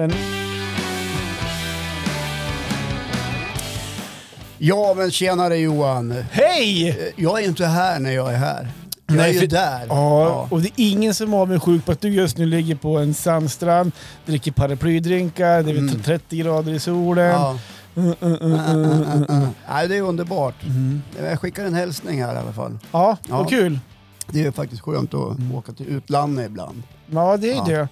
Men Ja, men tjenare Johan. hej! Eh, Jag är ju inte här när jag är här. Jag Nej, är ju för- där. Ja, och det är ingen som är avundsjuk på att du just nu ligger på en sandstrand, dricker paraplydrinkar, det är Mm. 30 grader i solen. Ja. Mm, mm. Nej, det är underbart. Mm. Jag skickar en hälsning här i alla fall. Ja, Ja. vad kul. Det är faktiskt skönt att åka till utlandet ibland. Ja, det är Ja. det.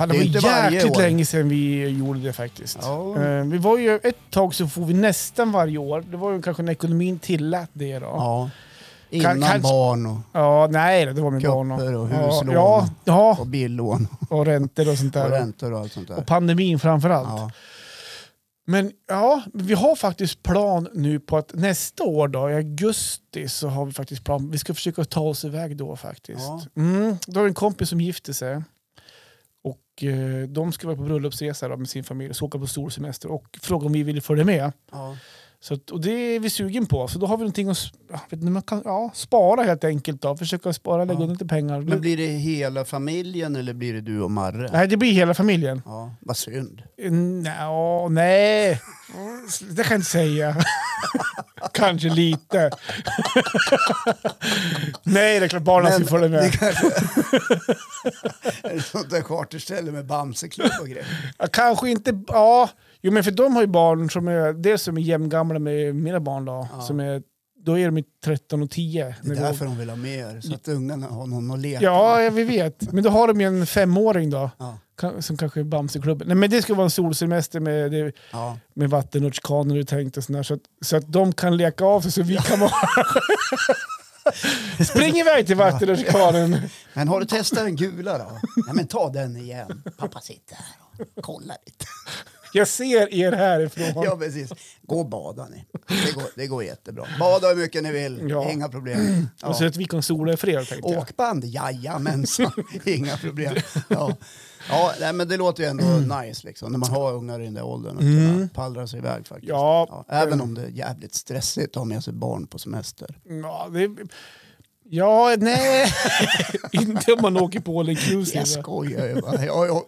Fan, det, Det var inte jäkligt länge sedan vi gjorde det faktiskt. Ja. Eh, Vi var ju ett tag så får vi nästan varje år. Det var ju kanske när ekonomin tillät det då. Ja. Innan kanske- barn och, Ja, nej det var med barn och ja, huslån. Ja, ja, och billån och räntor och sånt och där. räntor och allt sånt där. Och pandemin framför allt. Ja. Men ja, vi har faktiskt plan nu på att nästa år då, i augusti, så har vi faktiskt plan. Vi ska försöka ta oss iväg då faktiskt. Ja. Mm, då har vi en kompis som gifter sig. Och eh, de ska vara på bröllopsresa då med sin familj så åka på storsemester och fråga om vi vill följa med. Ja. Så att, och det är vi sugen på. Så då har vi någonting att vet ni, man kan, ja, spara helt enkelt. Då. Försöka spara, lägga Ja. undan lite pengar. Men blir det hela familjen eller blir det du och Marre? Nej, det blir hela familjen. Ja, vad synd. Nå, nej, det kan jag inte säga. Kanske lite. nej, det är klart barnen ska följa det med. kanske är det sånt där charterställe med Bamseklubb och grejer. Ja, Kanske inte, ja. Jo, men för de har ju barn som är, dels som är jämngamla med mina barn då. Ja. Som är, då är de i 13 och 10. Det är därför de vill ha mer, så att ungarna har någon att leka Ja, ja, vi vet. Men då har de ju en femåring då. Ja. Som kanske är Bamseklubben. Nej men det ska vara en solsemester med, det- Ja. med vattenrutschkanor och tänkt och sådär, så, att, så att de kan leka av sig så vi kan vara... Spring iväg till vattenrutschkanen. Men har du testat den gula då? Nej men ta den igen. Pappa sitter här och kollar lite. Jag ser er härifrån. Ja precis. Gå och bada ni. Det går, det går jättebra. Bada hur mycket ni vill, Ja. inga problem. Och så Ja. att vi kan sola i fred tänkte jag. Åkband, jajamensan. Inga problem. Ja. Ja, nej, men det låter ju ändå nice liksom, när man har ungar i den där åldern och Mm. kunna pallra sig iväg faktiskt. Ja. även om det är jävligt stressigt att ha med sig barn på semester. Ja, det... Ja, nej. inte om man åker på all inclusive. Jag skojar ju bara. Jag, jag,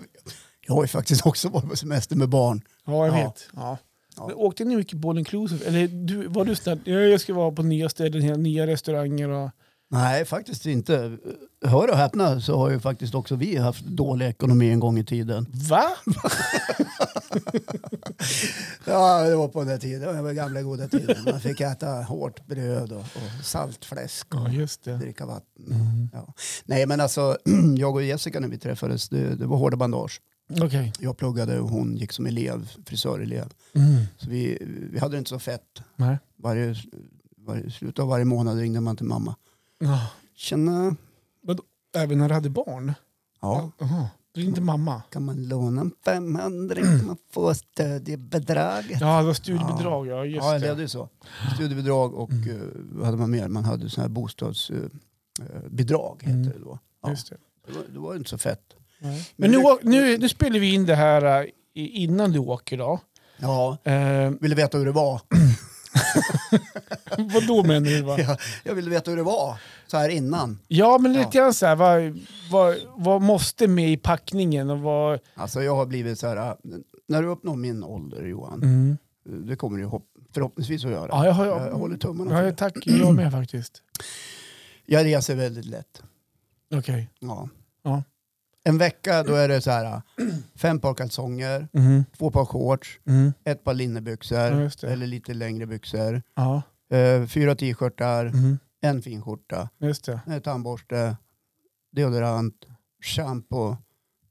jag har ju faktiskt också varit på semester med barn. Ja, jag Ja. vet. Ja. Ja. Men Åkte ni mycket på all inclusive? Eller du, var du snäll? Ja, jag ska vara på nya ställen, nya restauranger och... Nej, faktiskt inte. Hör och häpna så har ju faktiskt också vi haft dålig ekonomi en gång i tiden. Va? Ja, det var på den där tiden. Det var gamla goda tiden. Man fick äta hårt bröd och, och saltfläsk Ja, och just det. dricka vatten. Mm. Ja. Nej, men alltså jag och Jessica när vi träffades, det, det var hårda bandage. Okej. Jag pluggade och hon gick som elev, frisörelev. Mm. Så vi, vi hade det inte så fett. Nej. Varje, varje, slutet av varje månad ringde man till mamma. Ja. Tjena. Även när du hade barn? Ja, är inte mamma? kan man låna en 500? Kan man få stödjebidrag? Ja, det var studiebidrag. Ja, just ja, det det. så. Studiebidrag och Mm. eh, vad hade man mer? Man hade sån här bostadsbidrag. Mm. heter det då. Ja, Just det. det, var, det var inte så fett. Men nu, nu, nu spelar vi in det här äh, innan du åker då. Ja, Eh, vill du veta hur det var? vad då menar du? Va? Ja, jag ville veta hur det var så här innan. Ja, men lite grann så här, vad, vad, vad måste med i packningen? Och vad, Alltså jag har blivit så här, äh, när du uppnår min ålder Johan, mm. det kommer du förhoppningsvis att göra. Ja, jag, har, Jag håller tummarna för ja, det. tack, jag med faktiskt. Jag reser väldigt lätt. Okej. Ja. Ja. En vecka då är det så här, äh, fem par kalsonger, Mhm. två par shorts, Mm. ett par linnebyxor Ja, eller lite längre byxor, Ja, eh, fyra t-shirtar, mhm. en fin skjorta, en tandborste, deodorant, shampoo.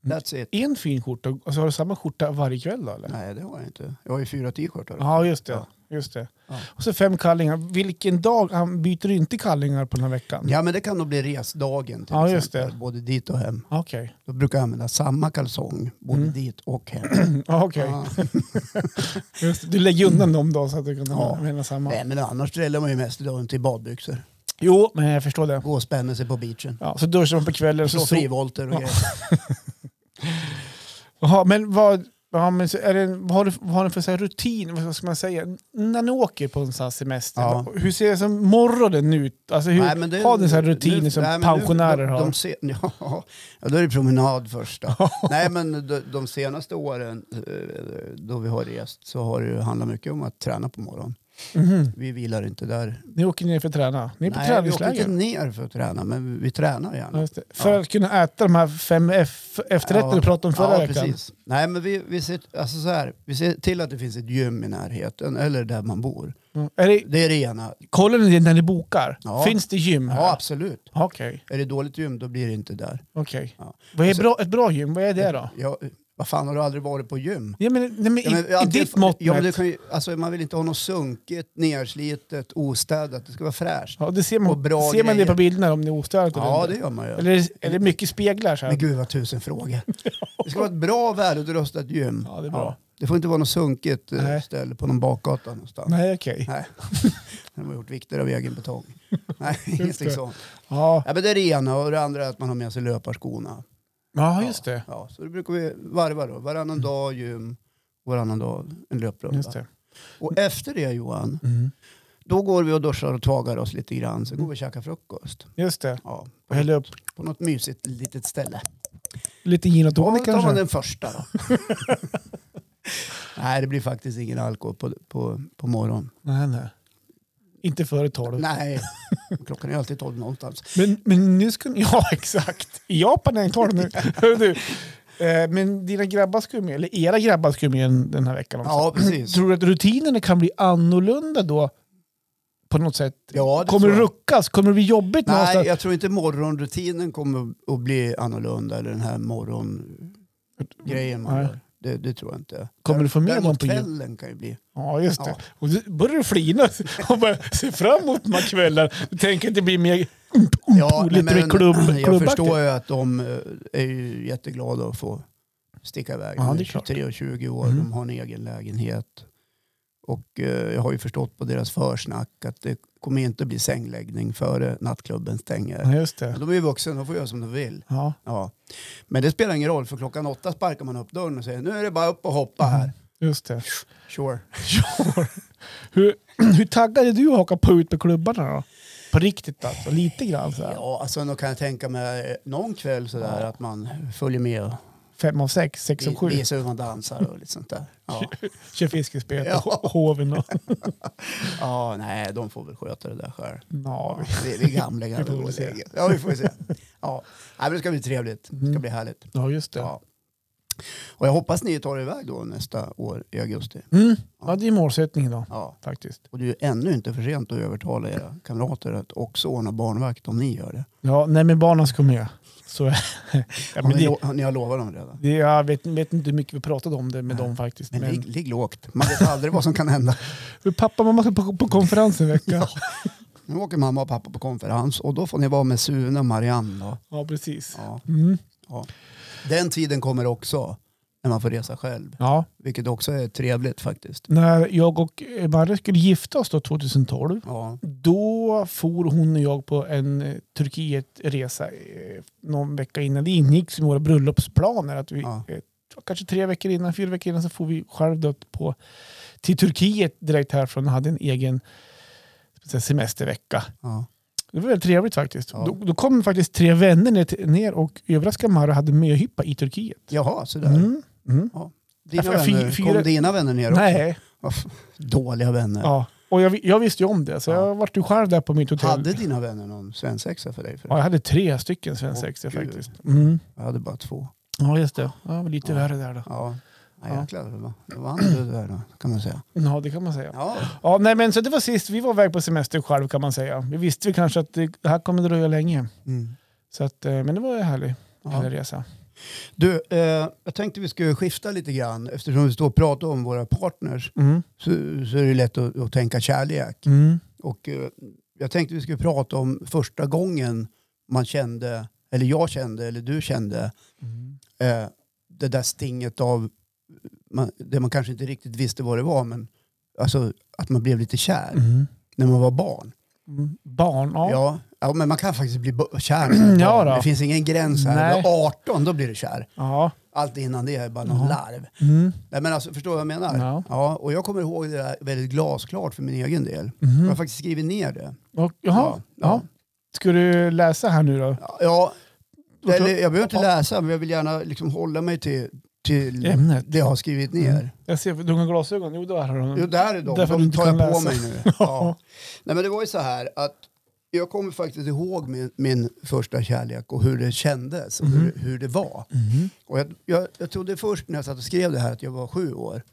That's it. En fin skjorta, alltså har du samma skjorta varje kväll då? Eller? Nej, det har jag inte. Jag har ju fyra t-shirtar. Ja, just det. Ja. Just det. Ja. Och så fem kallingar. Vilken dag han byter du inte kallingar på den här veckan? Ja, men det kan nog bli resdagen till Ja, just exempel. det. Både dit och hem. Okej. Då brukar jag använda samma kalsong både Mm. dit och hem. Okej. Just. Du lägger undan dem då så att du kan Ja. använda samma. Nej, men annars dräller man ju mest idag till badbyxor. Jo, men jag förstår det. Gå och spänna sig på beachen. Ja, så duschar man på kvällen. Slå Så, frivolter och grejer. Jaha, men vad, Ja, men så är det, vad, har du, vad har du för så här rutin? Vad ska man säga? När ni åker på en sån här semester, Ja. vad- hur ser som morgonen ut? Alltså, hur, Nej, men det- har ni så här rutiner nu- som nej, men nu- pensionärer de, har? De se, ja, ja, då är det promenad först. Då. nej, men de, de senaste åren eh, då vi har rest så har det ju handlat mycket om att träna på morgonen. Mhm. Vi vilar inte där. Ni åker ner för att träna? Ni är på Nej, vi åker träningsläger? inte ner för att träna, men vi, tränar Ja, gärna. det. För att kunna äta de här fem F- efterrätter Ja. du pratade om förra ja, veckan? Precis. Nej, men vi, vi, ser, alltså så här, vi ser till att det finns ett gym i närheten eller där man bor. Mm. Är det, Det är det ena. kollar ni det när ni bokar? Ja. Finns det gym här? Ja, absolut. Okej. Är det dåligt gym då blir det inte där. okej. Ja. Vad är Och så- bra, ett bra gym? Vad är det då? Ja, vad fan, har du aldrig varit på gym? Ja, men, nej, men, Ja, men i, I ditt mått ja, men kan ju, alltså, Man vill inte ha något sunkigt, nerslitet, ostädat. Det ska vara fräscht. Ja, det ser och man, bra ser man det på bilderna om det är ostädat Ja, det gör man ju. Eller är det, mycket speglar? Så här? Men gud vad tusen frågor. Det ska vara ett bra välutrustat gym. Ja, det är bra. Det får inte vara något sunkigt eh, Nej. ställe på någon bakgata någonstans. Nej, okej. Nej. De har gjort vikter av egen betong. Nej, ingenting sånt. Ja. Ja, men det är det ena och det andra är att man har med sig löparskorna. Ja, just det. Ja, så det brukar vi varva då. Varannan dag gym, varannan dag en löprunda. Just det. Och efter det Johan, Mm. då går vi och duschar och tvagar oss lite grann. Så går vi och käkar frukost. Just det. Ja, Och hälla upp på något mysigt litet ställe. lite gin och tonic tar man kanske? den första då. Nej, det blir faktiskt ingen alkohol på, på, på morgonen. Nej, nej. Inte före tolv. Nej, klockan är alltid tolv någonstans. Men, men nu ska ni... Ja, exakt. I Japan är det tolv nu. Du, eh, men dina grabbar ska ju med, eller era grabbar ska ju med den här veckan också. Ja, precis. Tror du att rutinerna kan bli annorlunda då? På något sätt? Ja, det Kommer det ruckas? Kommer det bli jobbigt Nej, någonstans? jag tror inte morgonrutinen kommer att bli annorlunda. Eller den här morgongrejen man Nej. gör. Det, det tror jag inte. Kommer du få med dem på kvällen kan ju bli. Ja, just det. Ja. Och du börjar du flina och bara se fram emot de här kvällarna. Du tänker att det blir mer Ja, lite mer klubb, jag klubbaktigt. förstår ju att de eh, är ju jätteglada att få sticka iväg. Ja, De det är är klart. 23 och 20 år, Mm. de har en egen lägenhet. Och eh, jag har ju förstått på deras försnack att det kommer inte bli sängläggning före nattklubben stänger. Ja, just det. De är ju vuxna, de får göra som de vill. Ja. Ja. Men det spelar ingen roll, för klockan åtta sparkar man upp dörren och säger nu är det bara upp och hoppa här. Just det. Sure. Sure. Hur, hur taggad är du att haka på ut med klubbarna då? På riktigt alltså? Lite grann så här. Ja, alltså då kan jag tänka mig eh, någon kväll sådär Ja. att man följer med Fem av sex, sex av vi- sju. visar hur man dansar och lite sånt där. Ja. Kör fiskespö Ja. på hoven och... ja, nej, de får väl sköta det där själv. Ja, vi, vi är gamla Vi får väl se. Ja, vi får se. Ja. Nej, men det ska bli trevligt. Det ska Mm. bli härligt. ja, just det. Ja. Och jag hoppas ni tar er iväg då nästa år i augusti. Mm. Ja, det är målsättningen då, Ja. faktiskt. Och det är ju ännu inte för sent att övertala era kamrater att också ordna barnvakt om ni gör det. Ja, nej men barnen ska med. Så, ja, men ni, det, lo- ni har lovat dem redan. det, jag vet, vet inte hur mycket vi pratade om det med Nej. dem faktiskt. Men Men, ligg, ligg lågt. Man vet aldrig vad som kan hända. Pappa och mamma ska på, på konferens en vecka. Ja. Nu åker mamma och pappa på konferens och då får ni vara med Sune och Marianne. Då. Ja, precis. Ja. Mm. Den tiden kommer också när man får resa själv. Ja. Vilket också är trevligt faktiskt. När jag och Marre skulle gifta oss då 2012, Ja. då for hon och jag på en eh, Turkietresa eh, någon vecka innan. Det ingick i våra bröllopsplaner. Att vi, Ja. eh, kanske tre veckor innan, fyra veckor innan så får vi själv då på, till Turkiet direkt härifrån och hade en egen semestervecka. Ja. Det var väldigt trevligt faktiskt. Ja. Då, då kom faktiskt tre vänner ner, ner och överraskade och hade möhippa i Turkiet. Jaha, sådär. Mm. Mm. Dina Ja, fy- vänner, fyra- Kom dina vänner ner också? Nej, Vad f- Dåliga vänner. ja. Och jag, jag visste ju om det, så Ja. jag vart ju själv där på mitt hotell. Hade dina vänner någon svensexa för dig? För Ja, jag hade tre stycken svensexa gud. faktiskt. Mm. Jag hade bara två. Ja, just det. Ja, lite Ja. värre där då. Ja, ja jäklar. det var- Då vann du där då, kan man säga. Ja, det kan man säga. Ja, Ja, nej, men så det var sist vi var iväg på semester själv kan man säga. Vi visste väl kanske att det, det här kommer dröja länge. mm. Så att, eh, men det var en härlig, härlig resa. Du, eh, jag tänkte vi skulle skifta lite grann. Eftersom vi står och pratar om våra partners Mm. så, så är det lätt att, att tänka kärlek. Mm. Och eh, jag tänkte vi skulle prata om första gången man kände, eller jag kände, eller du kände, Mm. eh, det där stinget av, man, det man kanske inte riktigt visste vad det var, men alltså att man blev lite kär Mm. när man var barn. Mm. Barn, ja. Ja. Ja, men man kan faktiskt bli kär Ja då. Det finns ingen gräns här. Nej. Vid 18, då blir du kär. ja. Allt innan det är bara någon larv. Mm. Nej, men alltså, förstår du vad jag menar? Ja. Ja, och jag kommer ihåg det där väldigt glasklart för min egen del. Mhm. Jag har faktiskt skrivit ner det. Och, jaha, Ja, ja. Ska du läsa här nu då? Ja, eller, jag behöver inte läsa, men jag vill gärna liksom hålla mig till, till Ämnet. det jag har skrivit ner. Mm. Jag ser, du har glasögon. Jo, där har du. Jo, där är de. Därför de tar jag på läsa. mig nu. Ja. Nej, men det var ju så här att jag kommer faktiskt ihåg min, min första kärlek och hur det kändes och hur, hur det var. Mhm. Och jag, jag, jag trodde först när jag satt och skrev det här att jag var sju år.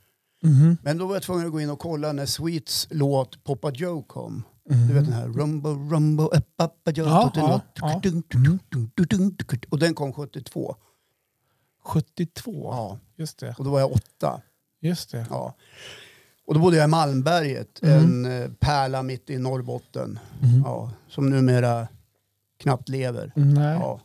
Mhm. Men då var jag tvungen att gå in och kolla när Sweets låt Poppa Joe kom. Mhm. Du vet den här Rumbo Rumbo Pappa Joe. Ja, ja, ja. dun. Och den kom 72. 72. Ja. Just det. Och då var jag åtta. Just det. Ja. Och då bodde jag i Malmberget, Mm. en eh, pärla mitt i Norrbotten. Mhm. Ja, som numera knappt lever. Nej. Ja.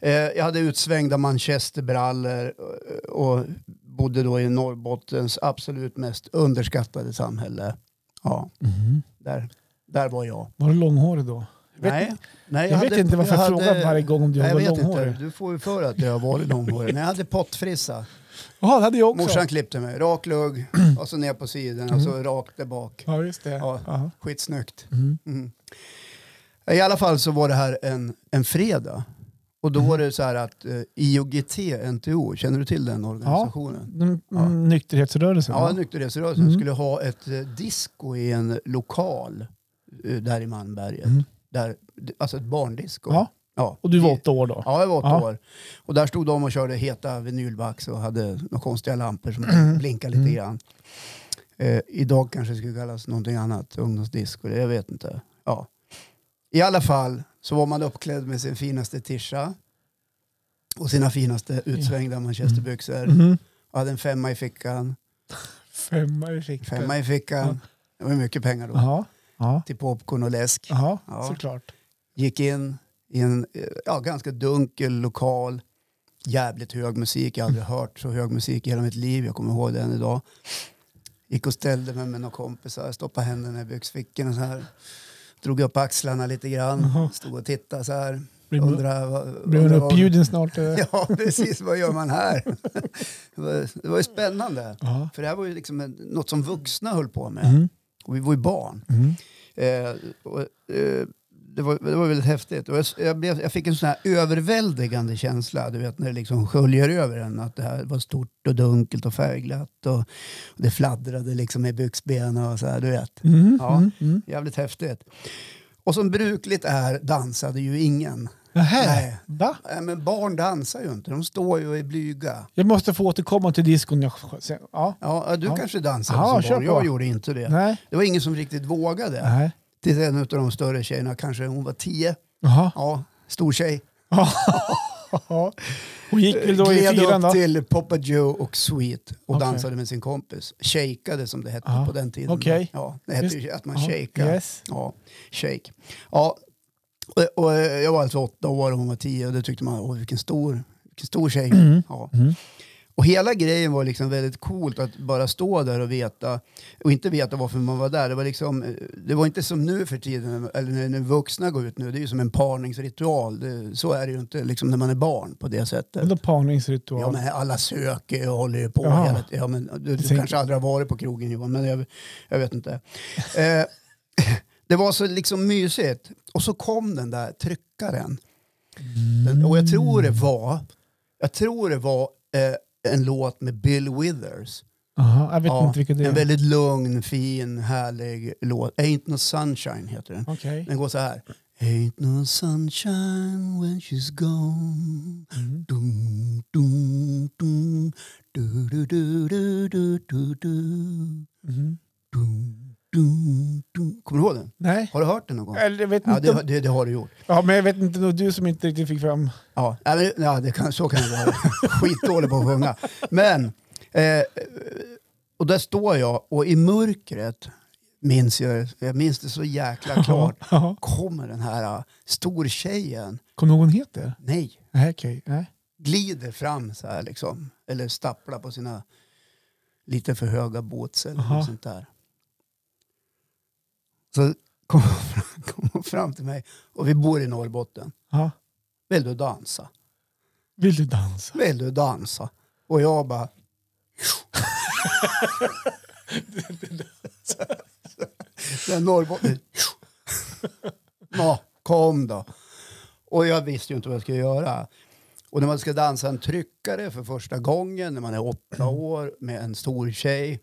Eh, jag hade utsvängda manchesterbrallor eh, och bodde då i Norrbottens absolut mest underskattade samhälle. Ja, Mhm. där, där var jag. Var du långhårig då? vet nej, nej, Jag, vet hade- inte varför jag, hade- frågar varje gång om du Nej, var jag vet långhårig. inte. Du får ju för att jag har varit långhårig. Men jag hade pottfrissa. Jaha, det hade jag också. Morsan klippte mig. Rak lugg och så ner på sidan och så rakt där bak. Ja, just det. Ja. Ja. Skitsnyggt. Mhm. Mm. I alla fall så var det här en, en fredag. Och Mm. då var det så här att eh, IOGT, NTO, känner du till den organisationen? Mm, Ja. mm, Nykterhetsrörelsen? Ja, nykterhetsrörelsen Mm. skulle ha ett eh, disco i en lokal eh, där i Malmberget. Mm. Där, alltså ett barndisco. Ja. Ja. Och du var åtta år då? Ja, jag var åtta Ja. år. Och där stod de och körde heta vinylvax och hade några konstiga lampor som Mm. blinkade lite Mm. grann. Eh, idag kanske det skulle kallas någonting annat, ungdomsdisco, jag vet inte. Ja. I alla fall så var man uppklädd med sin finaste tisha och sina finaste utsvängda manchesterbyxor. Mhm. Och hade en femma i fickan. Femma i fickan. Femma i fickan. Det var mycket pengar då. Jaha. Ja. Till popcorn och läsk. Ja. såklart. Gick in i en eh, ja, ganska dunkel lokal. Jävligt hög musik. Jag har aldrig hört så hög musik i hela mitt liv. Jag kommer ihåg det än idag. Gick och ställde mig med några kompisar. Stoppade händerna i byxfickorna så här. Drog upp axlarna lite grann. Stod och tittade så här. Undrade vad- uppbjuden snart? Ja, precis. Vad gör man här? Det var, det var ju spännande. Ja. För det här var ju liksom något som vuxna höll på med. Mhm. Och vi var ju barn. Mhm. Eh, och, eh, det, var, det var väldigt häftigt. Och jag, jag, blev, jag fick en sån överväldigande känsla, du vet när det liksom sköljer över en. Att det här var stort och dunkelt och färgglatt. Och, och det fladdrade liksom i byxbenen och så här, du vet. Mhm. Ja. Mhm. Mhm. Jävligt häftigt. Och som brukligt är dansade ju ingen. Nähä. Nej. Va? Nej, men barn dansar ju inte, de står ju och är blyga. Jag måste få återkomma till diskon. Sen- ja. Ja, du Ja. kanske dansade Ja, som barn, jag gjorde inte det. Nej. Det var ingen som riktigt vågade. Nej. Till en av de större tjejerna, kanske hon var tio. Jaha. Ja, stor tjej. Hon gick väl då i Gled fyran upp då? till Poppa Joe och Sweet och Okej. dansade med sin kompis. Shakeade som det hette Ja, på den tiden. okej. Ja, det hette ju att man Ja, shakeade. Yes. Ja, shake. Ja, och, och jag var alltså åtta år och hon var tio och det tyckte man, åh vilken stor, vilken stor tjej. Mm. Ja. Mm. Och hela grejen var liksom väldigt coolt att bara stå där och veta, och inte veta varför man var där. Det var, liksom, eh, det var inte som nu för tiden, eller när, när vuxna går ut nu, det är ju som en parningsritual. Det, så är det ju inte liksom när man är barn på det sättet. Vadå parningsritual? Ja, men alla söker och håller ju på Jaha. hela. Ja, men du, du kanske aldrig har varit på krogen Johan, men jag, jag vet inte. Eh, det var så liksom mysigt. Och så kom den där tryckaren. Den, och jag tror det var, jag tror det var eh, en låt med Bill Withers. Aha, jag vet Ja, inte vilket det är. en väldigt lugn, fin, härlig låt. Ain't no sunshine heter den. Okej. Den går så här. Ain't no sunshine when she's gone. Mm. Dum, dum, dum. Du, du, du, du, du, du, du. Eller jag vet Ja, inte. det, det, det har du gjort. Ja, men jag vet inte. Du som inte riktigt fick fram... Ja, ja, det kan, så kan det vara. Skitdålig på att sjunga. Men, eh, och där står jag och i mörkret minns jag, jag minns det så jäkla klart, kommer den här uh, stortjejen, Kommer du ihåg vad hon heter? nej, Nej, okej. Nej. glider fram så här liksom. Eller stapplar på sina lite för höga boots eller något sånt där. Så kom hon fram till mig och vi bor i Norrbotten. Ja. Vill du dansa? Vill du dansa? Vill du dansa? Och jag bara... Den Norrbotten... Ja, kom då. Och jag visste ju inte vad jag skulle göra. Och när man ska dansa en tryckare för första gången när man är åtta år med en stor tjej.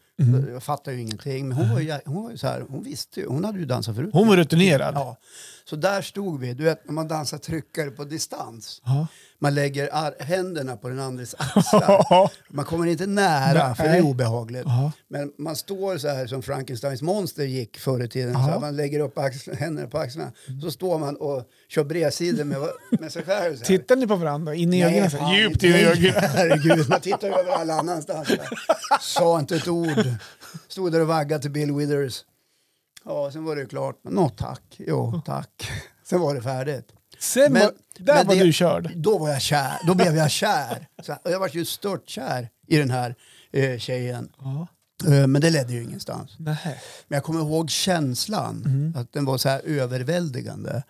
Jag fattar ju ingenting. Men hon var ju, hon var ju så här, hon visste ju, hon hade ju dansat förut. Hon var rutinerad. Ja. Så där stod vi, du vet när man dansar tryckare på distans. Ja. Man lägger händerna på den andres axlar. Man kommer inte nära för det är obehagligt. Ja. Men man står så här som Frankensteins monster gick förr i tiden. Så man lägger upp axl- händerna på axlarna. Så står man och kör bredsidor med, med sig själv. Så här. Tittar ni på varandra? In i Nej, ögonen? fan, Djupt in i ögonen? Herregud, man tittar ju över alla annanstans. Sa inte ett ord. Stod där och vaggade till Bill Withers. Ja, sen var det ju klart. Nå, tack. Jo, tack. Sen var det färdigt. Sen Men- var, där men var det- du körd. Då var jag kär. Då blev jag kär. Så, och jag var ju stört kär i den här eh, tjejen. Ja. Eh, men det ledde ju ingenstans. Nej. Men jag kommer ihåg känslan. Mm. Att den var så här överväldigande.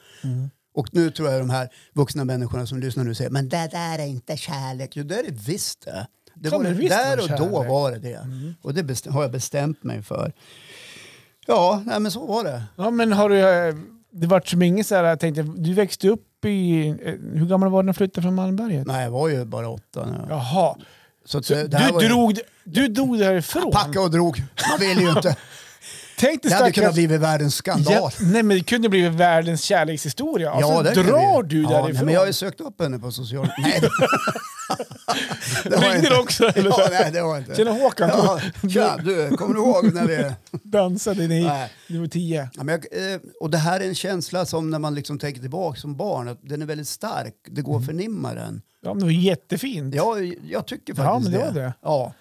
Och nu tror jag de här vuxna människorna som lyssnar nu säger men det där är inte kärlek. Jo, det är det visst det. det, var det där och då var det det. Och det har jag bestämt mig för. Ja, nej, men så var det. Ja, men har du... eh, Det vart som inget så här, jag tänkte, du växte upp i... eh, Hur gammal var du när du flyttade från Malmberget? Nej, jag var ju bara åtta nu. Jaha. Så, Så det, det här du, var ju- drog, du drog därifrån? Packa och drog. Man vill ju inte. Tänk Det hade stackars... kunnat bli världens skandal. Ja, nej men det kunde bli världens kärlekshistoria. Så det kan drar du ja, därifrån. Nej, men jag har ju sökt upp henne på social... Nej, det, det Ringde du också? Eller? Ja, nej, det var inte. Tjena Håkan, Ja, tja, du, kommer du ihåg när vi... dansade ni du var tio. Ja, men jag, eh, och det här är en känsla som när man liksom tänker tillbaka som barn, att den är väldigt stark. Det går att förnimma den. Ja, men det var jättefint. Ja, jag tycker faktiskt Ja, men det var det. Ja.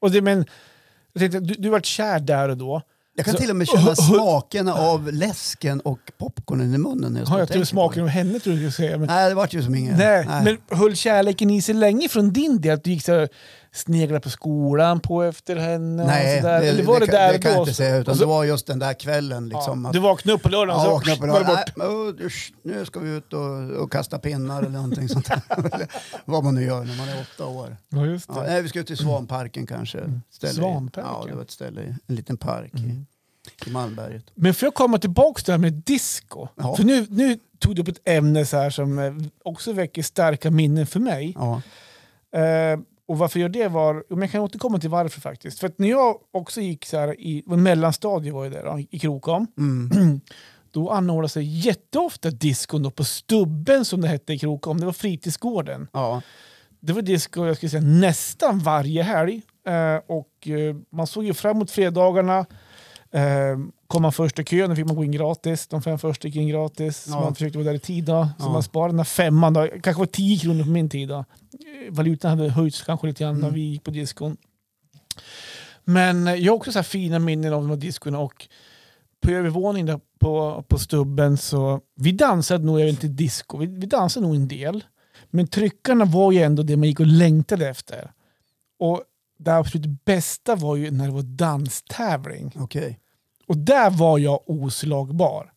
Och det men, jag tänkte, du, du vart kär där och då. Jag kan Så- till och med känna smakerna av läsken och popcornen i munnen. När jag Har jag på smaken av henne tror jag du skulle säga. Men, Nej, det vart ju som inget. nej, men höll kärleken i sig länge från din del? Att du gick så sneglade på skolan på efter henne? Nej, det, Eller var det, det, där det kan jag inte säga. Utan så- det var just den där kvällen. Liksom, ja, du vaknade upp på lördagen Ja, så vaknade upp och var det bort. nej, nu ska vi ut och, och kasta pinnar eller någonting sånt där. Vad man nu gör när man är åtta år. Ja, just Ja, det. nej, vi ska ut till Svanparken kanske. Ställe i- Svanparken? Ja, det var ett ställe, i- en liten park i, i Malmberget. Men får jag komma tillbaka till det här med disco? Ja. För nu, nu tog du upp ett ämne så här som eh, också väcker starka minnen för mig. Ja. Eh, och varför jag det var, men jag kan återkomma till varför faktiskt. För när jag också gick så här i mellanstadiet var jag där då, i Krokom. Mm. Då anordnades det jätteofta diskon på Stubben som det hette i Krokom. Det var fritidsgården. ja. Det var disco jag skulle säga, nästan varje helg. Eh, och eh, man såg ju fram emot fredagarna. Eh, kom man först i kön, fick man gå in gratis. De fem första gick in gratis. Så Ja. man försökte vara där i tid. Då. Så Ja. man sparade den här femman. Då. kanske var 10 kronor på min tid. Då. Valutan hade höjts kanske lite grann när Mm. vi gick på diskon. Men jag har också så här fina minnen av de här diskorna. Och på övervåningen där på, på stubben så vi dansade nog, jag vet inte disco, vi, vi dansade nog en del. Men tryckarna var ju ändå det man gick och längtade efter. Och det absolut bästa var ju när det var danstävling. Okej. Och där var jag oslagbar.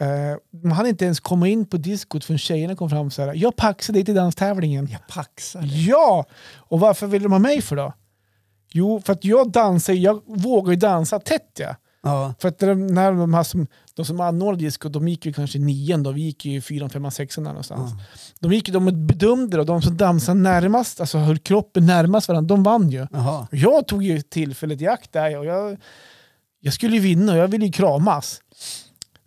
Eh, man hade inte ens kommit in på diskot förrän tjejerna kom fram och sa jag paxar dig till danstävlingen. Jag paxar. Ja! Och varför ville de ha mig för då? Jo, för att jag dansar, jag vågar ju dansa tätt ja. Ja. För att de, när de, här som, de som anordnade disco, de gick ju kanske nian då, vi gick ju fyran, femman, sexan där någonstans. De gick ju, de bedömde och de som dansade närmast, alltså höll kroppen närmast varandra, de vann ju. Jag tog ju tillfället i akt där och jag, jag skulle ju vinna och jag ville ju kramas.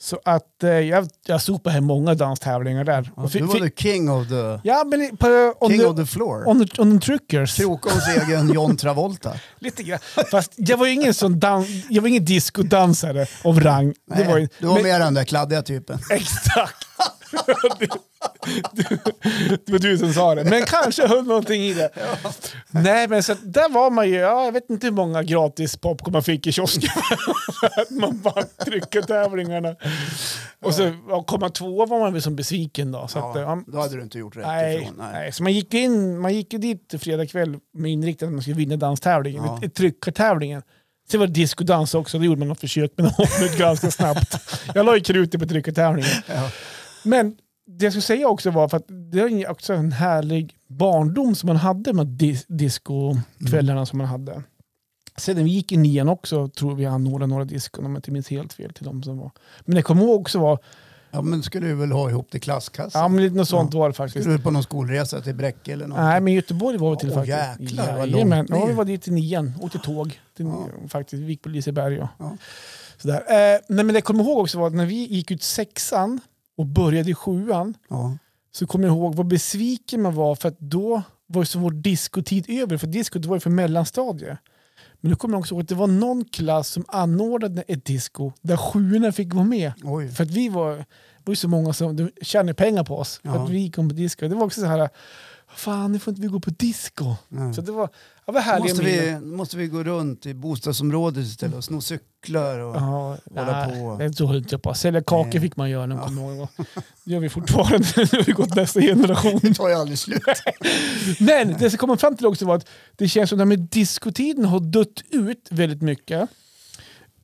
Så att eh, jag, jag sopade hem många danstävlingar där. Ja, du var the king of the, ja, men på, king the, of the floor. on, the, on the trickers. Krokoms egen John Travolta. Lite grann. Fast jag var ingen sån dan- jag var ingen discodansare av rang. Det Nej, var ju, du var men- mer den där kladdiga typen. Exakt! Det, var du som sa det, men kanske höll någonting i det. Nej, men så att där var man ju, ja, jag vet inte hur många gratis popcorn man fick i kiosken. att man bara trycker tävlingarna. Och så ja, komma tvåa var man väl som besviken då. Så att, Ja, ja, då hade du inte gjort rätt Nej, ifrån. nej. så man gick in, man gick ju dit fredag kväll med inriktning att man skulle vinna danstävlingen, Ja. ja. tryckartävlingen. Sen var det discodans också, då gjorde man något försök med något ganska snabbt. Jag la ju krutet på tryckartävlingen. Ja. Men det jag skulle säga också var, för att det är också en härlig barndom som man hade med dis discokvällarna som man hade. När vi gick i nian också tror vi anordnade några diskon om jag inte minns helt fel till de som var. Men jag kommer ihåg också var, Ja, men skulle du väl ha ihop till klasskassan? ja men lite något sånt var det faktiskt. Skulle du på någon skolresa till Bräcke eller något? Nej men Göteborg var vi till Åh, faktiskt. jäklar, vad långt Ja ner. vi var dit i nian, åkte tåg. Till, Ja. Faktiskt, vi gick på Liseberg och Ja. sådär. Eh, nej men det jag kommer ihåg också var att när vi gick ut sexan och började i sjuan Ja. så kommer jag ihåg vad besviken man var för att då var så vår diskotid över. För diskot var ju för mellanstadie. Men då kommer jag också ihåg att det var någon klass som anordnade ett disco där sjuorna fick vara med. Oj. För att vi var, det var ju så många som de tjänade pengar på oss. För Ja. att vi gick på disco. Det var också så här, fan nu får inte vi gå på disco. Nej. Så det var, det var härliga Måste minnen. vi, måste vi gå runt i bostadsområdet istället och sno cyklar? Och... Ja, hålla nej, på. Det så höll jag på. Sälja kakor Nej. fick man göra när man kom ihåg. Det gör vi fortfarande. Nu har vi gått nästa generation. Det tar ju aldrig slut. Men det som kommer fram till också var att det känns som att diskotiden har dött ut väldigt mycket.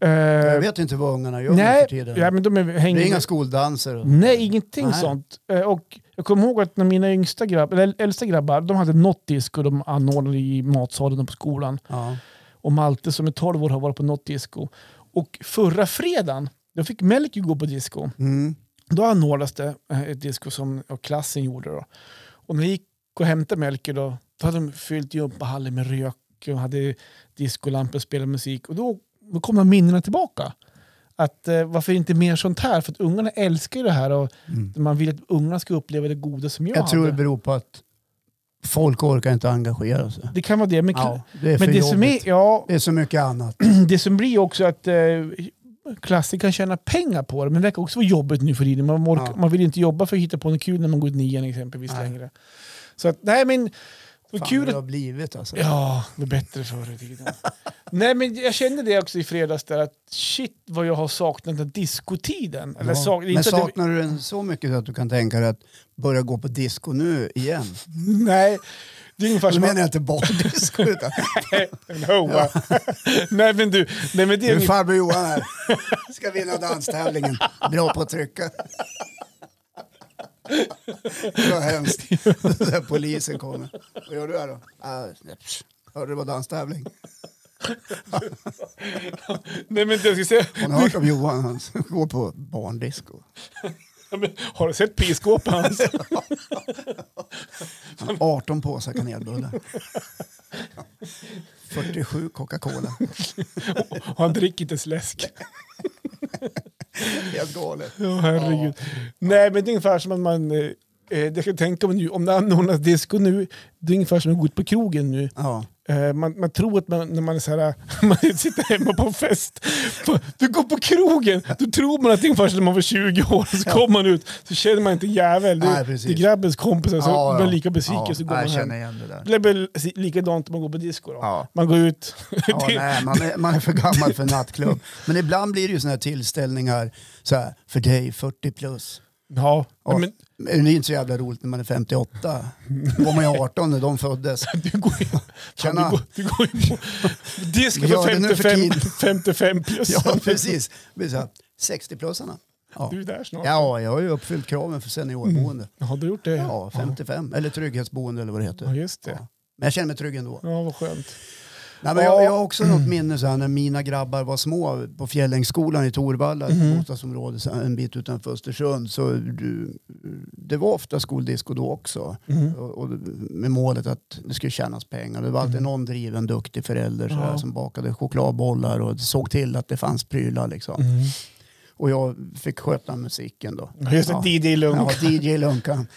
Eh, Jag vet inte vad ungarna gör nej, för tiden. ja, men de är, hänger det är inga skoldanser. Och... Nej, ingenting Nej. sånt. Eh, och jag kommer ihåg att när mina yngsta grabb, eller äldsta grabbar de hade något disco de anordnade i matsalen på skolan. Ja. Och Malte som är 12 år har varit på något disco. Och förra fredagen då fick Melker gå på disco. Mm. Då anordnades det eh, ett disco som klassen gjorde. Då. Och när jag gick och hämtade Melker då, då hade de fyllt gympahallen med rök och hade discolampor och spelat musik. Och då, då kom de minnena tillbaka. Att, eh, varför inte mer sånt här? För att ungarna älskar ju det här och Mm. man vill att ungarna ska uppleva det goda som jag, Jag tror det hade. beror på att folk orkar inte engagera sig. Det kan vara det. Men, Ja, det är men det, som är, ja, Det är så mycket annat. det som blir också att eh, klasser kan tjäna pengar på det, men det verkar också vara jobbigt nu för tiden. Man, orkar, Ja. man vill inte jobba för att hitta på något kul när man går ut nian exempelvis Nej. längre. Så att, nej men, Fan kul det har blivit alltså. Ja, det var bättre förr i tiden. Nej, men jag kände det också i fredags där att shit vad jag har saknat den discotiden. Eller Ja. sak, Men det, saknar du den så mycket att du kan tänka dig att börja gå på disco nu igen? Nej, det är ungefär som... menar jag inte barndisco utan no, va? nej men du, nej men det är nu farbror Johan här. Ska vinna danstävlingen. Bra på att trycka. Det var hemskt. Polisen kommer. Vad gör du här då? Ah. Hörde det var danstävling. Nej men jag ska säga... Har ni hört om Johan? Han går på barndisco. Ja, Har du sett pisskåpet hans? Han har 18 påsar kanelbullar. 47 Coca-Cola. Och han dricker inte ens läsk. Helt galet. Ja, herregud. Nej, men det är ungefär som att man... Eh, eh, jag kan tänka mig nu, om det anordnas disco nu, det är ungefär som att gå ut på krogen nu. Ja. Eh, man, man tror att man, när man, är så här, man sitter hemma på en fest, på- du går på krogen, då tror man att det är som när man var 20 år, så Ja. kommer man ut så känner man inte jävel. Det, Nej, det är grabbens kompisar, så Ja, blir man ja. lika besviken ja. så går man hem. igen det där. Det blir likadant om man går på disco. Ja. Man går ut. Ja, Det- nej, man, är, man är för gammal för nattklubb. Men ibland blir det ju såna här tillställningar, så här, för dig 40 plus. Ja, Ja. men Men det är inte så jävla roligt när man är 58. Då var man ju 18 när de föddes. du går ju fan, du går, du går ju på gör för du nu för 55, tid? 55 plus. Ja, precis. Det blir så här, 60-plussarna. Ja. Du är där snart. ja, jag har ju uppfyllt kraven för seniorboende. Har du gjort det? Ja, 55. Eller trygghetsboende eller vad det Ja, heter. just det. Ja. Men jag känner mig trygg ändå. Ja, vad skönt. Nej, men jag, jag har också något minne så här, när mina grabbar var små på Fjällängsskolan i Torvalla, ett Mhm. bostadsområde så här, en bit utanför Östersund. Så du, det var ofta skoldisco då också. Mhm. Och, och med målet att det skulle tjänas pengar. Det var alltid någon driven duktig förälder så här, Mm. Som bakade chokladbollar och såg till att det fanns prylar. Liksom. Och jag fick sköta musiken då. Ja, Just det, Ja. DJ Lunk. Ja, DJ Lunkan.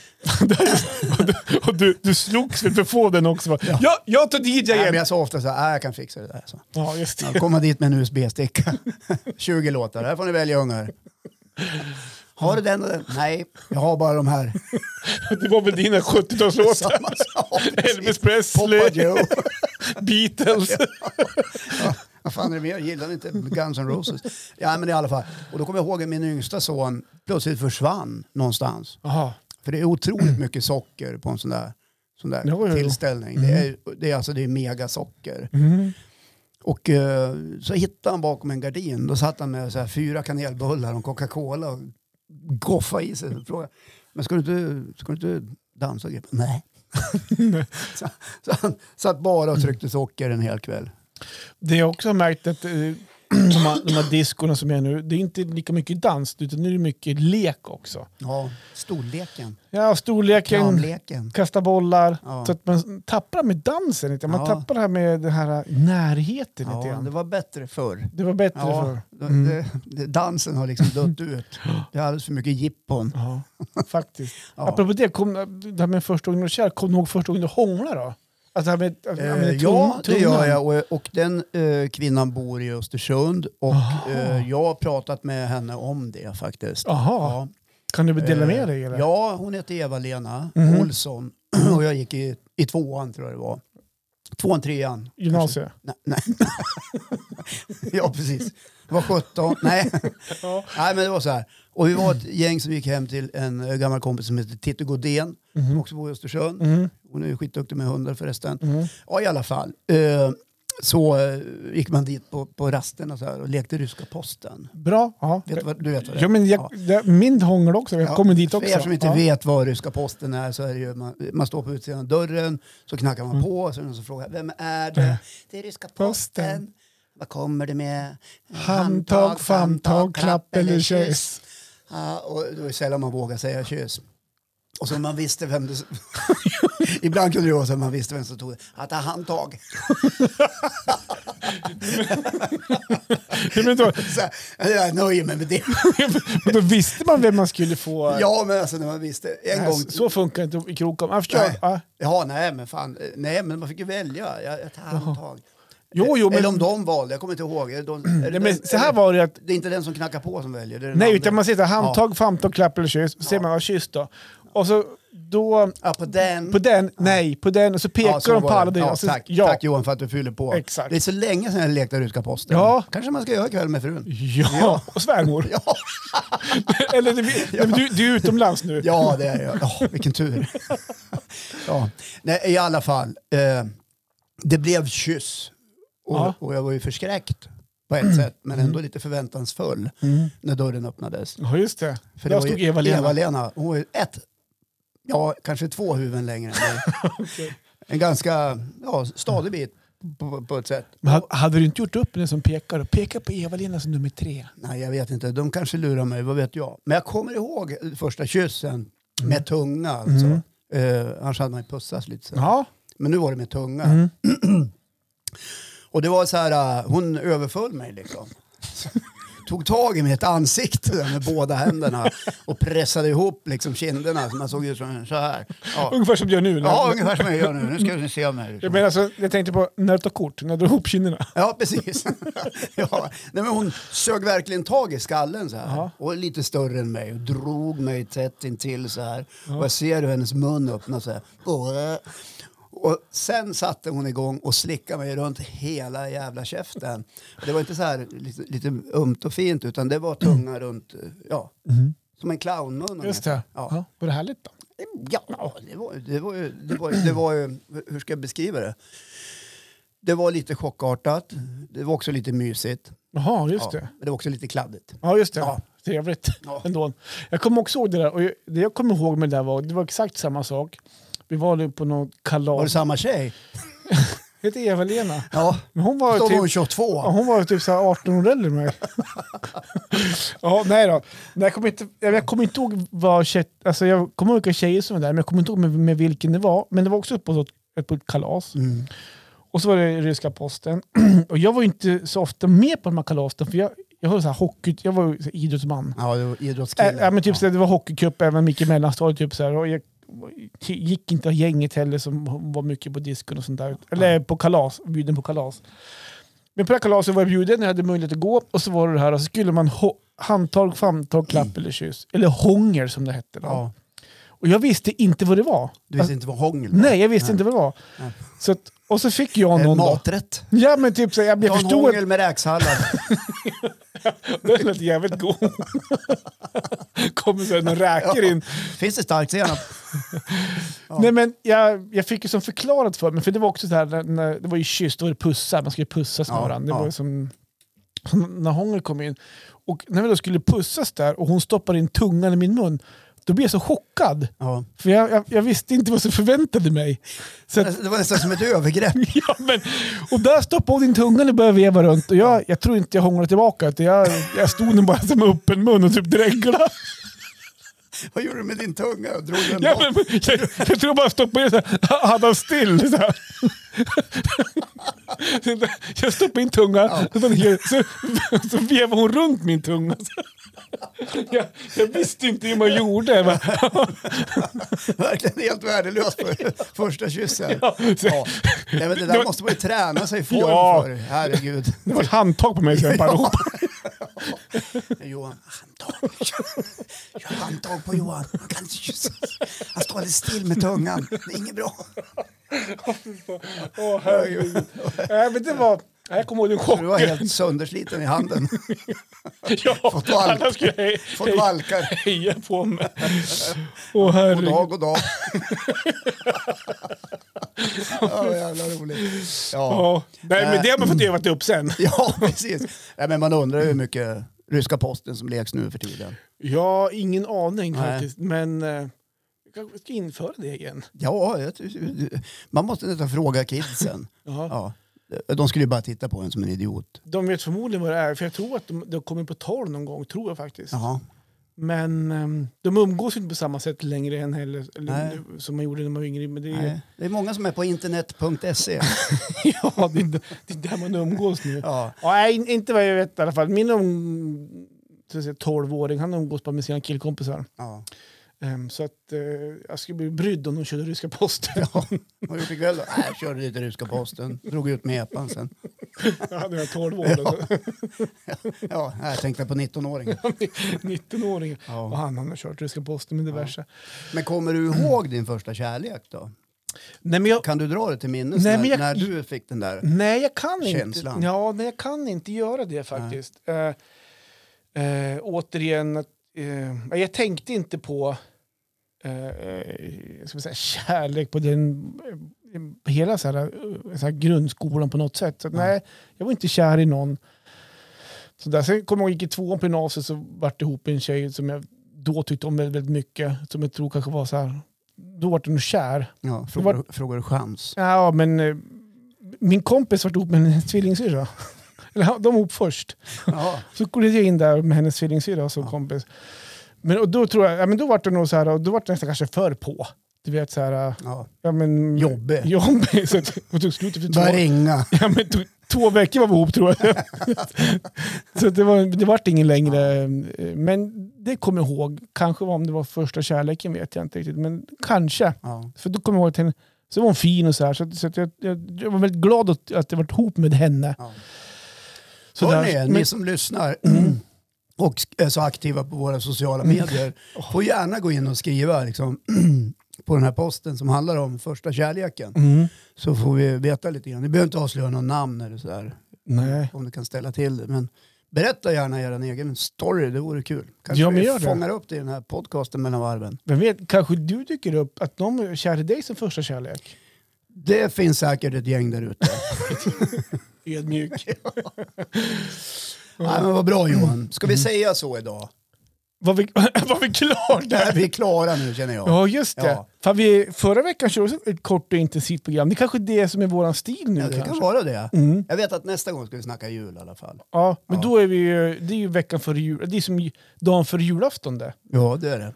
och du, du, slogs väl för att få den också? va? Ja, jag tar Nej, men jag sa ofta så här, "Ah, jag kan fixa det där. Så. Ja, just det. Ja, komma dit med en USB-sticka. 20 låtar, här får ni välja ungar. Har du den och den? Nej, jag har bara de här. Det var väl dina 70-talslåtar? Samma sak. Elvis Presley, Poppa Joe. Vad fan är det mer? Gillar ni inte Guns N' Roses? Ja, men i alla fall. Och då kommer jag ihåg att min yngsta son plötsligt försvann någonstans. Jaha. För det är otroligt mycket socker på en sån där, sån där Jo, tillställning. Det, är, det är alltså det är megasocker. Mm. Och eh, så hittade han bakom en gardin. Då satt han med så här fyra kanelbullar och Coca-Cola och goffade i sig. Frågade men ska du inte, ska du inte dansa? Nej. så, så han satt bara och tryckte socker en hel kväll. Det jag också har märkt att eh, de här, de här diskorna som är nu, det är inte lika mycket dans utan nu är det mycket lek också. Ja, storleken. Ja, storleken, Kramleken. kasta bollar. Ja. Så att man tappar med dansen lite. Man Ja. tappar det här med den här närheten lite Ja, grann. det var bättre förr. Det var bättre Ja, förr. Mm. det, det, dansen har liksom dött ut. Det är alldeles för mycket jippon. Ja, faktiskt. Ja. Apropå det, kom, det här med första gången du kär, kom du ihåg första gången du hånglade då? Alltså med, Eh, med tung- ja, det gör jag. Och, och den eh, kvinnan bor i Östersund. Och Aha. eh, jag har pratat med henne om det faktiskt. Jaha, kan du dela med dig? Eller? Eh, Ja, hon heter Eva-Lena Mhm. Olsson. Och jag gick i, i tvåan tror jag det var. Tvåan, trean. Gymnasiet? Nej, nej. ja, precis. Var 17. Nej. Ja. nej, men det var så här. Och vi var ett gäng som gick hem till en eh, gammal kompis som heter Titti Godén. Som Mhm. också bor i Östersund. Mm. Hon är ju skitduktig med hundar förresten. Mm. Ja, i alla fall. Eh, så eh, gick man dit på, på rasten och, så här, och lekte ryska posten. Bra. Ja. Vet du, vad, du vet vad det är? Ja, men jag, det, min hångel också. Jag Ja, kommer dit För också. er som inte ja. vet vad ryska posten är så är det ju, man, man står på utsidan av dörren, så knackar Mm. man på och så är det någon som frågar vem är det? Det är ryska posten. Posten. Vad kommer det med? Handtag, famtag, klapp eller kyss. Ja, och då är det sällan man vågar säga kyss. Och så man visste vem det... Ibland kunde det vara så att man visste vem som tog det. Att ta handtag. men, då, Så jag nöjer mig med det. men då visste man vem man skulle få. Ja, men alltså när man visste. En Nej, gång... Så funkar det inte i Krokom. Jag förstår. Nej. Ja. Ja, nej men fan. Nej, men man fick ju välja. Jag, jag tar handtag. Jo, jo, men, Eller om de valde, jag kommer inte ihåg. Är De, är det men så här var det att Det är inte den som knackar på som väljer. Nej, andra. utan man säger handtag, famtag, klapp eller kyss. Så säger man ja, kyss då. Och så då, Ja, på den. på den, nej, på den. Och så pekar Ja, så de på alla. Ja, så- tack, ja. tack Johan för att du fyller på. Exakt. Det är så länge sedan jag lekte ryska posten. Ja. Kanske man ska göra ikväll med frun. Ja, och svärmor. Ja, Eller men du, du är utomlands nu. ja det är jag. Ja, vilken tur. ja. Nej, I alla fall, eh, det blev kyss. Och, Ja. och jag var ju förskräckt på ett sätt, men ändå lite förväntansfull Mm. när dörren öppnades. Ja, just det. För Där det stod Eva-Lena. Eva-Lena. Hon var ju ett, ja kanske två huvuden längre än mig. En ganska ja, stadig bit på, på ett sätt. Men ha- hade du inte gjort upp den som pekar? Peka på Eva-Lena som nummer tre. Nej, jag vet inte. De kanske lurar mig, vad vet jag. Men jag kommer ihåg första kyssen med tunga alltså. Mm. Eh, annars hade man ju pussats lite så. Ja. Men nu var det med tunga. Mm. Och det var så här, uh, hon överföll mig liksom. Tog tag i mitt ansikte med båda händerna och pressade ihop liksom kinderna så man såg ut som så här. Ja, Ungefär som du gör nu. när- ja ungefär som jag gör nu. Nu ska ni se mig. Jag, menar, alltså, jag tänkte på när du tar kort, när du drar ihop kinderna. Ja, precis. ja. Nej, men hon sög verkligen tag i skallen så här. Jaha. Och lite större än mig och drog mig tätt intill så här. Och jag ser hur hennes mun öppnar så här. Och, sen satte hon igång och slickade mig runt hela jävla käften. Det var inte så här lite, lite ömt och fint utan det var tunga runt, ja, som en clownmun. Just det. Ja. Ja. Var det härligt då? Ja, det var, det var, ju, det var, det var ju, hur ska jag beskriva det? Det var lite chockartat, det var också lite mysigt. Jaha, just ja, det. Men det var också lite kladdigt. Ja, just det. Ja. Trevligt Ja. ändå. Jag kommer också ihåg det där. Och det jag kommer ihåg med det där var, det var exakt samma sak. Vi var nu på något kalas. Var det samma tjej? Hette Eva-Lena. Ja, Men hon var då var hon typ, 22. ja, hon var typ så här 18 år äldre än mig. ja, nej då. Nej, jag, kommer inte, jag kommer inte ihåg vad tjej, alltså jag kommer ihåg vilka tjejer som var där, men jag kommer inte ihåg med, med vilken det var. Men det var också på ett, på ett kalas. Mm. Och så var det ryska posten. och jag var inte så ofta med på de här kalasen, för jag, jag, var så här hockey, jag var så idrottsman. Ja, det var idrottskille. Äh, ja, men typ så här, det var hockeycup även mycket mellanstadiet. Typ så här, och jag gick inte gänget heller som var mycket på diskon och sånt där. Eller på kalas, bjuden på kalas. Men på det här kalaset var jag bjuden, jag hade möjlighet att gå. Och så var det här, och så skulle man handtag, famtag, klapp eller kyss. Eller hånger som det hette. Då. Ja, Och jag visste inte vad det var. du visste inte vad hångel var? Nej, jag visste Nej. inte vad det var. Nej. Så att, och så fick jag En någon då. maträtt. Ja men typ så jag, jag en förstod hångel med räksallad. den lät jävligt god. Kommer så här, några räkor in. Finns det starkt senap? Ja. Nej men jag, jag fick ju som förklarat för mig, för det var också så här, när, när, det var ju kyss, då var det pussar, man skulle pussas med Ja, varandra. Det ja. var som när hångel kom in. Och när vi då skulle pussas där och hon stoppade in tungan i min mun, då blir jag så chockad. Ja. För jag, jag, jag visste inte vad som förväntade mig. Så att, Det var nästan som ett övergrepp. ja, men, och där stoppade hon in tungan och började veva runt. Och jag, jag tror inte jag hånglade tillbaka. Utan jag, jag stod nog bara som öppen mun och typ dreglade. Vad gjorde du med din tunga? Drog du den Ja, men, jag, jag tror bara jag stoppade in så han still. Så här. Jag stoppade in tungan och så, så, så vevade hon runt min tunga. Jag, jag visste inte hur man gjorde. Jag bara, Verkligen helt värdelös för första kyssen. Ja, så- Ja. Nej, men det där måste man ju träna sig i form Ja. för. Herregud. Det var ett handtag på mig jag bara ropade. Johan, handtag. Gör handtag på Johan. Han kan inte kyssa. Han står alldeles still med tungan. Det är inget bra. Åh herregud. Nej, men det var... Jag kommer ihåg den Du var helt söndersliten i handen. Ja, Fått valk. alla skulle he, Fått he, valkar. heja på mig. Åh God dag, god dag. Ja, jävla roligt. Ja. Nej, men det har man fått övat upp sen. ja precis. Nej, men man undrar hur mycket ryska posten som leks nu för tiden. Ja, ingen aning Nej. faktiskt. Men eh, jag kanske ska införa det igen. Ja, jag man måste nästan fråga kidsen. Ja. De skulle ju bara titta på en som en idiot. De vet förmodligen vad det är, för jag tror att de, de kommer på tal någon gång, tror jag faktiskt. Jaha. Men ehm, de umgås ju inte på samma sätt längre än heller, eller, som man gjorde när man var yngre. Men det är. Det är många som är på internet.se. ja, det, är, det är där man umgås nu. Ja. Ja, nej, in- inte vad jag vet i alla fall. Min um, så att säga, 12-åring han umgås bara med sina killkompisar. Ja. Ehm, så att, eh, jag skulle bli brydd om de körde ryska posten. Vad har du gjort ikväll då? Nej, jag körde lite ryska posten. Drog ut med epan sen. jag hade jag 12 år. alltså. Ja, jag tänkte på 19-åringen. 19-åring. Och Ja. han, han har kört ryska posten med diverse. Men kommer du ihåg din första kärlek då? Nej, men jag, Kan du dra det till minnes Nej, när, jag- när du fick den där? nej, jag kan Känslan. inte. Ja, nej, jag kan inte göra det faktiskt. Eh, eh, återigen, jag tänkte inte på eh, eh, ska säga, kärlek på den eh, hela så här, eh, så här grundskolan på något sätt. Så, att, Nej. nej, jag var inte kär i någon. Så där. Sen kommer jag ihåg, gick i tvåan på gymnasiet så vart det ihop en tjej som jag då tyckte om väldigt, väldigt mycket. Som jag tror kanske var så här, då var jag nog kär. Ja, frågar, frågar du chans? Ja, men eh, min kompis var ihop med hennes tvillingsyrra. Eller de var ihop först. Ja, Så gled jag in där med hennes tvillingsyrra som Ja. kompis. Men och då tror jag, ja, men då var det nog så här, och då var det nästan kanske för på. Du vet så här, ja. ja men... Jobbig. Jobbig. Så att, och tog slut efter två, Börja ringa. ja, men tog, två veckor var vi ihop tror jag. så det var, det var ingen längre. Men det kommer jag ihåg. Kanske var om det var första kärleken vet jag inte riktigt. Men kanske. Ja. För då kommer jag ihåg att henne, så var hon fin och så här. Så, att- så att jag, jag, jag var väldigt glad att, att jag var ihop med henne. Ja. Där. ni som lyssnar och är så aktiva på våra sociala medier får gärna gå in och skriva liksom, på den här posten som handlar om första kärleken. Mm. Så får vi veta lite grann. Ni behöver inte avslöja någon namn eller sådär. Nej. Om du kan ställa till det. Men berätta gärna er egen story, det vore kul. Kanske Ja, vi det. fångar upp det i den här podcasten mellan varven. Vem vet, kanske du dyker upp att någon är kär i dig som första kärlek? Det finns säkert ett gäng där ute. Ödmjuk. Nej, men vad bra Johan. Ska vi säga så idag? Var vi, var vi klara Där är vi klara nu känner jag. Ja, just det. Ja. Fan, vi, förra veckan körde vi också ett kort och intensivt program. Det är kanske det som är vår stil nu Ja, det kanske. kan vara det. Mm. Jag vet att nästa gång ska vi snacka jul i alla fall. Ja, men Ja. då är vi ju, det är ju veckan före jul. Det är som dagen före julafton det, Ja, det är det.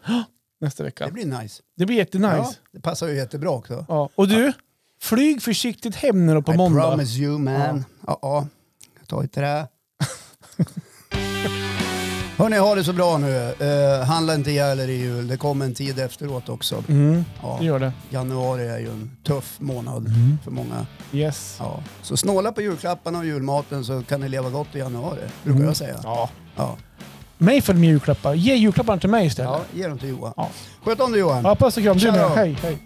nästa vecka. Det blir nice. Det blir jättenice. Ja, Ja. det passar ju jättebra också. Och du, flyg försiktigt hem nu då på I måndag. promise you man. Ja. Ja, Ta i trä. Hörni, ha det så bra nu. Uh, handla inte ihjäl er i jul. Det kommer en tid efteråt också. Mm, Ja, det gör det. januari är ju en tuff månad Mm. för många. Yes. Ja. Så snåla på julklapparna och julmaten så kan ni leva gott i januari, brukar Mm. jag säga. Ja. Ja. Mig för med julklappar. Ge julklapparna till mig istället. ja, ge dem till Johan. Ja. Sköt om dig Johan. Ja, puss och kram. Du med. Hej, hej.